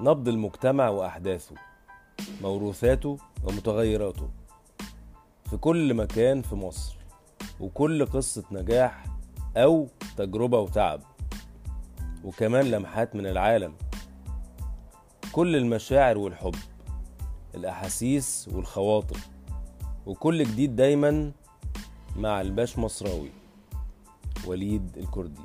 نبض المجتمع وأحداثه موروثاته ومتغيراته. في كل مكان في مصر وكل قصة نجاح أو تجربة وتعب وكمان لمحات من العالم. كل المشاعر والحب الأحاسيس والخواطر وكل جديد دايما مع الباش مصراوي وليد الكردي.